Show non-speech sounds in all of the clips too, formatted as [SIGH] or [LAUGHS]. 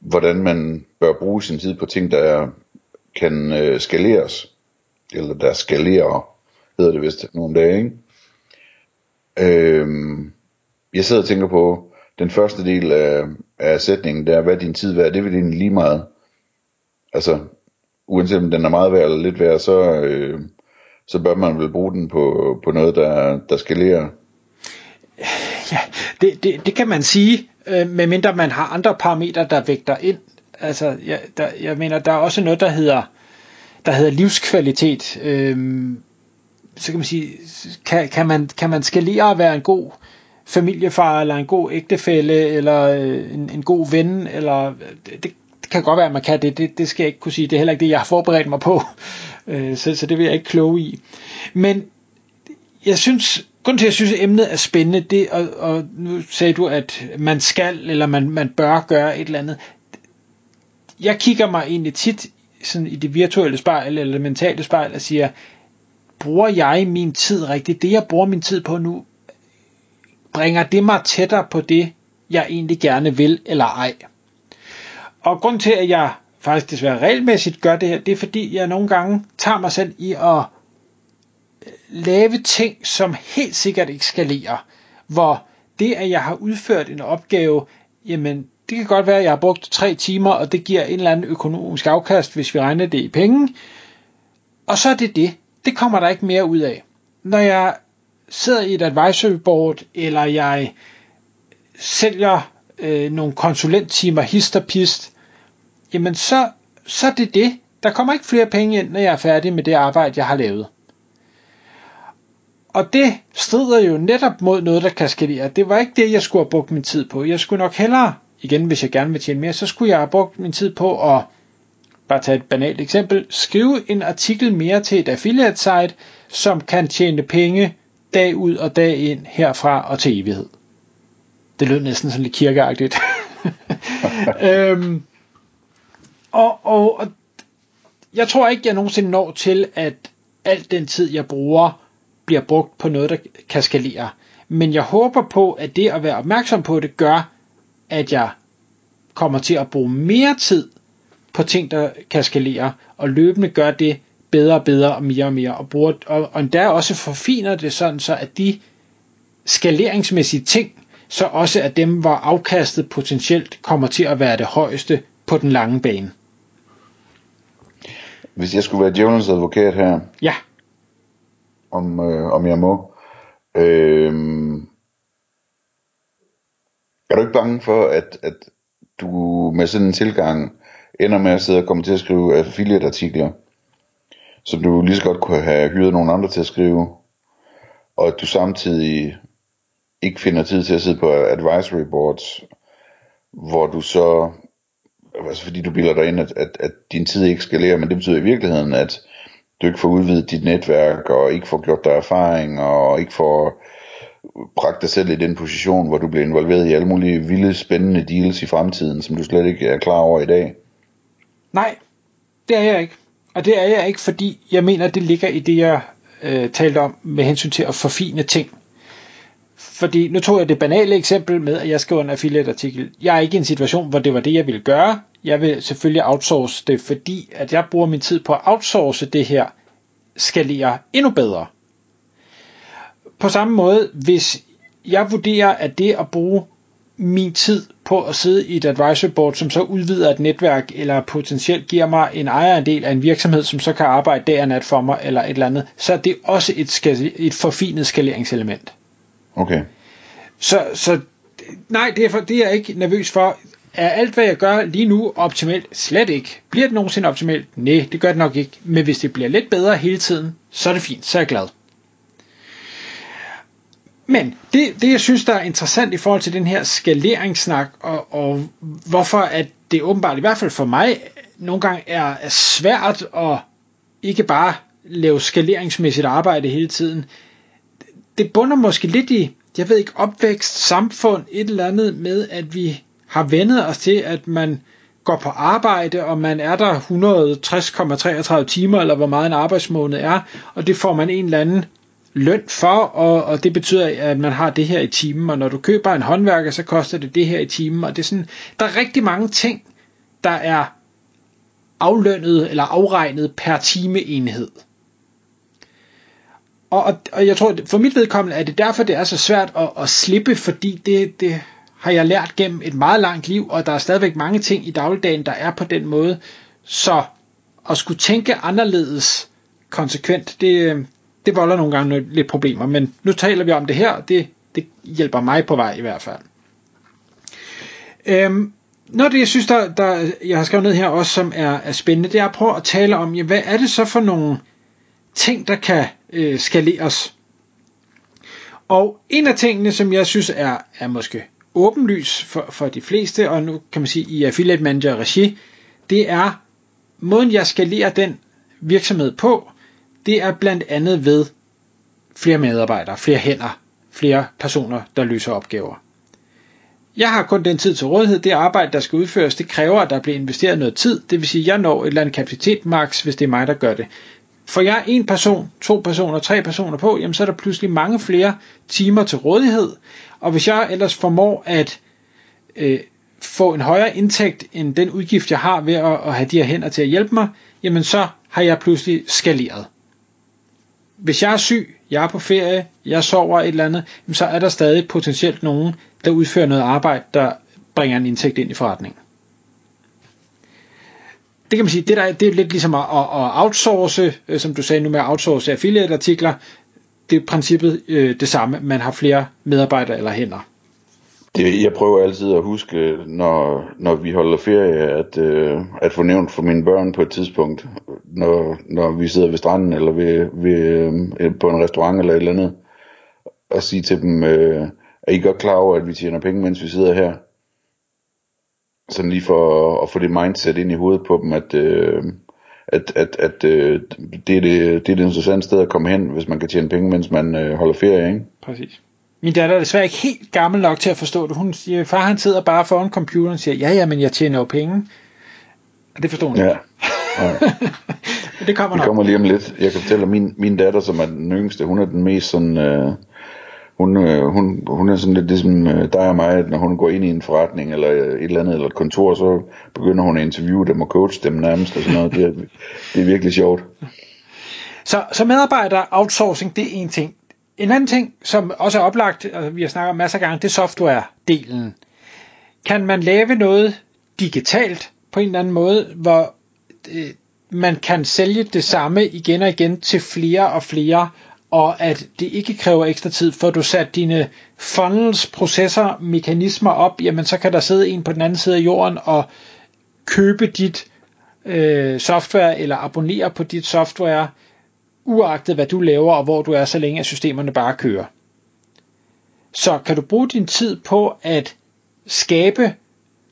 hvordan man bør bruge sin tid på ting, der kan øh, skaleres. Eller der skalerer, hedder det vist nogle dage, ikke? Øhm, jeg sidder og tænker på, den første del af, af sætningen, der er, hvad din tid værd? Det vil egentlig lige meget. Altså, uanset om den er meget værd eller lidt værd, så, øh, så bør man vel bruge den på, på noget, der, der skalerer. Ja, det, det, det kan man sige, øh, medmindre man har andre parametre, der vægter ind. Altså, jeg, der, jeg mener, der er også noget, der hedder, der hedder livskvalitet. Øh, så kan man sige, kan, kan, man, kan man skalere at være en god familiefar, eller en god ægtefælle, eller øh, en, en god ven, eller det, det kan godt være, at man kan det, det, det skal jeg ikke kunne sige, det er heller ikke det, jeg har forberedt mig på, øh, så, så det vil jeg ikke kloge i. Men jeg synes, grund til, at jeg synes, at emnet er spændende, det, og, og nu sagde du, at man skal, eller man, man bør gøre et eller andet. Jeg kigger mig egentlig tit sådan i det virtuelle spejl, eller det mentale spejl, og siger, bruger jeg min tid rigtigt? Det, jeg bruger min tid på nu, bringer det mig tættere på det, jeg egentlig gerne vil, eller ej? Og grund til, at jeg faktisk desværre regelmæssigt gør det her, det er fordi, jeg nogle gange tager mig selv i at lave ting, som helt sikkert ikke skalerer. Hvor det, at jeg har udført en opgave, jamen det kan godt være, at jeg har brugt tre timer, og det giver en eller anden økonomisk afkast, hvis vi regner det i penge. Og så er det det. Det kommer der ikke mere ud af. Når jeg sidder i et advisory board, eller jeg sælger øh, nogle konsulenttimer hist og pist, jamen så, så er det det. Der kommer ikke flere penge ind, når jeg er færdig med det arbejde, jeg har lavet. Og det strider jo netop mod noget, der kan skalere. Det var ikke det, jeg skulle have brugt min tid på. Jeg skulle nok hellere, igen hvis jeg gerne vil tjene mere, så skulle jeg have brugt min tid på at, bare tage et banalt eksempel, skrive en artikel mere til et affiliate site, som kan tjene penge dag ud og dag ind herfra og til evighed. Det lød næsten sådan lidt kirkeagtigt. [LAUGHS] øhm, og, og, og jeg tror ikke, jeg nogensinde når til, at al den tid, jeg bruger, bliver brugt på noget, der kan skalere. Men jeg håber på, at det at være opmærksom på det, gør, at jeg kommer til at bruge mere tid på ting, der kan skalere, og løbende gør det bedre og bedre og mere og mere, og, bruger, og, og endda også forfiner det sådan, så at de skaleringsmæssige ting, så også at dem, hvor afkastet potentielt kommer til at være det højeste på den lange bane. Hvis jeg skulle være djævelens advokat her, Ja, om, øh, om jeg må, øh, er du ikke bange for, at, at du med sådan en tilgang ender med at sidde og komme til at skrive affiliate-artikler, som du lige så godt kunne have hyret nogle andre til at skrive, og at du samtidig ikke finder tid til at sidde på advisory boards, hvor du så, altså fordi du bilder dig ind, at, at, at din tid ikke skal lære, men det betyder i virkeligheden, at du ikke får udvidet dit netværk, og ikke får gjort dig erfaring, og ikke får bragt dig selv i den position, hvor du bliver involveret i alle mulige vilde, spændende deals i fremtiden, som du slet ikke er klar over i dag. nej, det er jeg ikke. Og det er jeg ikke, fordi jeg mener, det ligger i det, jeg øh, talte om med hensyn til at forfine ting. Fordi nu tog jeg det banale eksempel med, at jeg skriver en affiliate-artikel. Jeg er ikke i en situation, hvor det var det, jeg ville gøre. Jeg vil selvfølgelig outsource det, fordi at jeg bruger min tid på at outsource det her, skalere endnu bedre. På samme måde, hvis jeg vurderer, at det at bruge min tid på at sidde i et advisory board, som så udvider et netværk, eller potentielt giver mig en ejerandel af en virksomhed, som så kan arbejde dag og nat for mig, eller et eller andet, så er det også et, skal, et forfinet skaleringselement. Okay. Så, så nej, det er, for, det er jeg ikke nervøs for. Er alt, hvad jeg gør lige nu, optimalt? Slet ikke. Bliver det nogensinde optimalt? Nej, det gør det nok ikke. Men hvis det bliver lidt bedre hele tiden, så er det fint. Så er jeg glad. Men det, det, jeg synes, der er interessant i forhold til den her skaleringssnak, og, og hvorfor at det åbenbart, i hvert fald for mig, nogle gange er, er svært at ikke bare lave skaleringsmæssigt arbejde hele tiden. Det bunder måske lidt i, jeg ved ikke, opvækst, samfund, et eller andet med, at vi har vendet os til, at man går på arbejde, og man er der 160,33 timer, eller hvor meget en arbejdsmåned er, og det får man en eller anden løn for, og, og det betyder, at man har det her i timen, og når du køber en håndværker, så koster det det her i timen, og det er sådan, der er rigtig mange ting, der er aflønnet eller afregnet per timeenhed. Og, og, og jeg tror, for mit vedkommende er det derfor, det er så svært at, at slippe, fordi det, det har jeg lært gennem et meget langt liv, og der er stadigvæk mange ting i dagligdagen, der er på den måde. Så at skulle tænke anderledes konsekvent, det, det volder nogle gange lidt problemer, men nu taler vi om det her, det, det hjælper mig på vej i hvert fald. Øhm, noget af det, jeg synes, der, der, jeg har skrevet ned her også, som er, er spændende, det er at prøve at tale om, ja, hvad er det så for nogle ting, der kan øh, skaleres? Og en af tingene, som jeg synes er, er måske åbenlys for, for de fleste, og nu kan man sige i Affiliate Manager regi, det er måden, jeg skalerer den virksomhed på, det er blandt andet ved flere medarbejdere, flere hænder, flere personer, der løser opgaver. Jeg har kun den tid til rådighed. Det arbejde, der skal udføres, det kræver, at der bliver investeret noget tid. Det vil sige, at jeg når et eller andet kapacitet max, hvis det er mig, der gør det. For jeg en person, to personer, tre personer på, jamen så er der pludselig mange flere timer til rådighed. Og hvis jeg ellers formår at øh, få en højere indtægt end den udgift, jeg har ved at, at have de her hænder til at hjælpe mig, jamen så har jeg pludselig skaleret hvis jeg er syg, jeg er på ferie, jeg sover et eller andet, så er der stadig potentielt nogen, der udfører noget arbejde, der bringer en indtægt ind i forretningen. Det kan man sige, det, der, det er lidt ligesom at, at outsource, øh, som du sagde nu med at outsource affiliate-artikler, det er princippet øh, det samme, man har flere medarbejdere eller hænder. Det, jeg prøver altid at huske, når, når vi holder ferie, at, øh, at få nævnt for mine børn på et tidspunkt, når, når vi sidder ved stranden eller ved, ved, øh, på en restaurant eller et eller andet, og sige til dem, øh, er I godt klar over, at vi tjener penge, mens vi sidder her? Sådan lige for at, få det mindset ind i hovedet på dem, at, øh, at, at, at øh, det, er det, det er det interessante sted at komme hen, hvis man kan tjene penge, mens man øh, holder ferie, ikke? Præcis. Min datter er desværre ikke helt gammel nok til at forstå det. Hun siger, far han sidder bare foran computeren og siger, ja ja, men jeg tjener jo penge. Og det forstår hun ja. ikke. Ja. [LAUGHS] det kommer nok. Det kommer lige om lidt. Jeg kan fortælle, at min, min datter, som er den yngste, hun er den mest sådan... Øh, hun, øh, hun, hun er sådan lidt ligesom øh, dig og mig, at når hun går ind i en forretning eller øh, et eller andet, eller et kontor, så begynder hun at interviewe dem og coach dem nærmest og sådan noget. Det er, [LAUGHS] det er virkelig sjovt. Så, så medarbejder outsourcing, det er en ting. En anden ting, som også er oplagt, og vi har snakket om masser af gange, det er software-delen. Kan man lave noget digitalt på en eller anden måde, hvor øh, man kan sælge det samme igen og igen til flere og flere, og at det ikke kræver ekstra tid, for du sat dine funnels, processer, mekanismer op, jamen så kan der sidde en på den anden side af jorden og købe dit øh, software eller abonnere på dit software, uagtet hvad du laver og hvor du er, så længe at systemerne bare kører. Så kan du bruge din tid på at skabe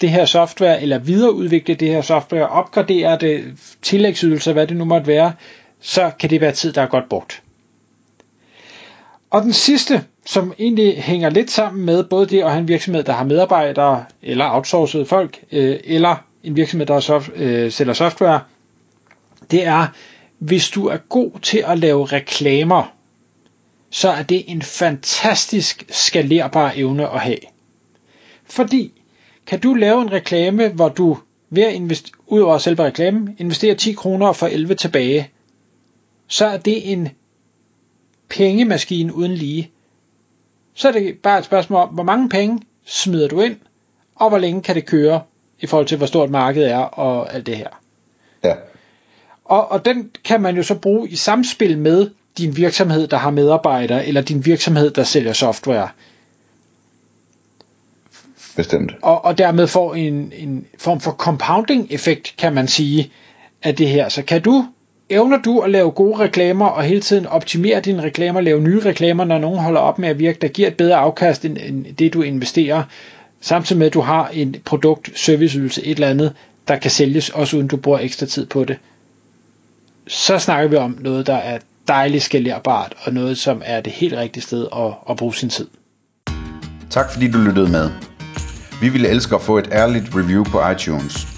det her software, eller videreudvikle det her software, opgradere det, tillægsydelser, hvad det nu måtte være, så kan det være tid, der er godt brugt. Og den sidste, som egentlig hænger lidt sammen med både det at have en virksomhed, der har medarbejdere, eller outsourcede folk, øh, eller en virksomhed, der soft, øh, sælger software, det er, hvis du er god til at lave reklamer, så er det en fantastisk skalerbar evne at have. Fordi kan du lave en reklame, hvor du ved at investere, ud over selve reklamen, investerer 10 kroner og får 11 tilbage, så er det en pengemaskine uden lige. Så er det bare et spørgsmål om, hvor mange penge smider du ind, og hvor længe kan det køre, i forhold til hvor stort markedet er og alt det her. Ja. Og, og den kan man jo så bruge i samspil med din virksomhed, der har medarbejdere, eller din virksomhed, der sælger software. Bestemt. Og, og dermed får en, en form for compounding effekt, kan man sige, af det her. Så kan du, evner du at lave gode reklamer, og hele tiden optimere dine reklamer, lave nye reklamer, når nogen holder op med at virke, der giver et bedre afkast end, end det, du investerer, samtidig med at du har en produkt, serviceydelse, et eller andet, der kan sælges, også uden du bruger ekstra tid på det, så snakker vi om noget, der er dejligt skalerbart, og noget, som er det helt rigtige sted at, at bruge sin tid. Tak fordi du lyttede med. Vi ville elske at få et ærligt review på iTunes.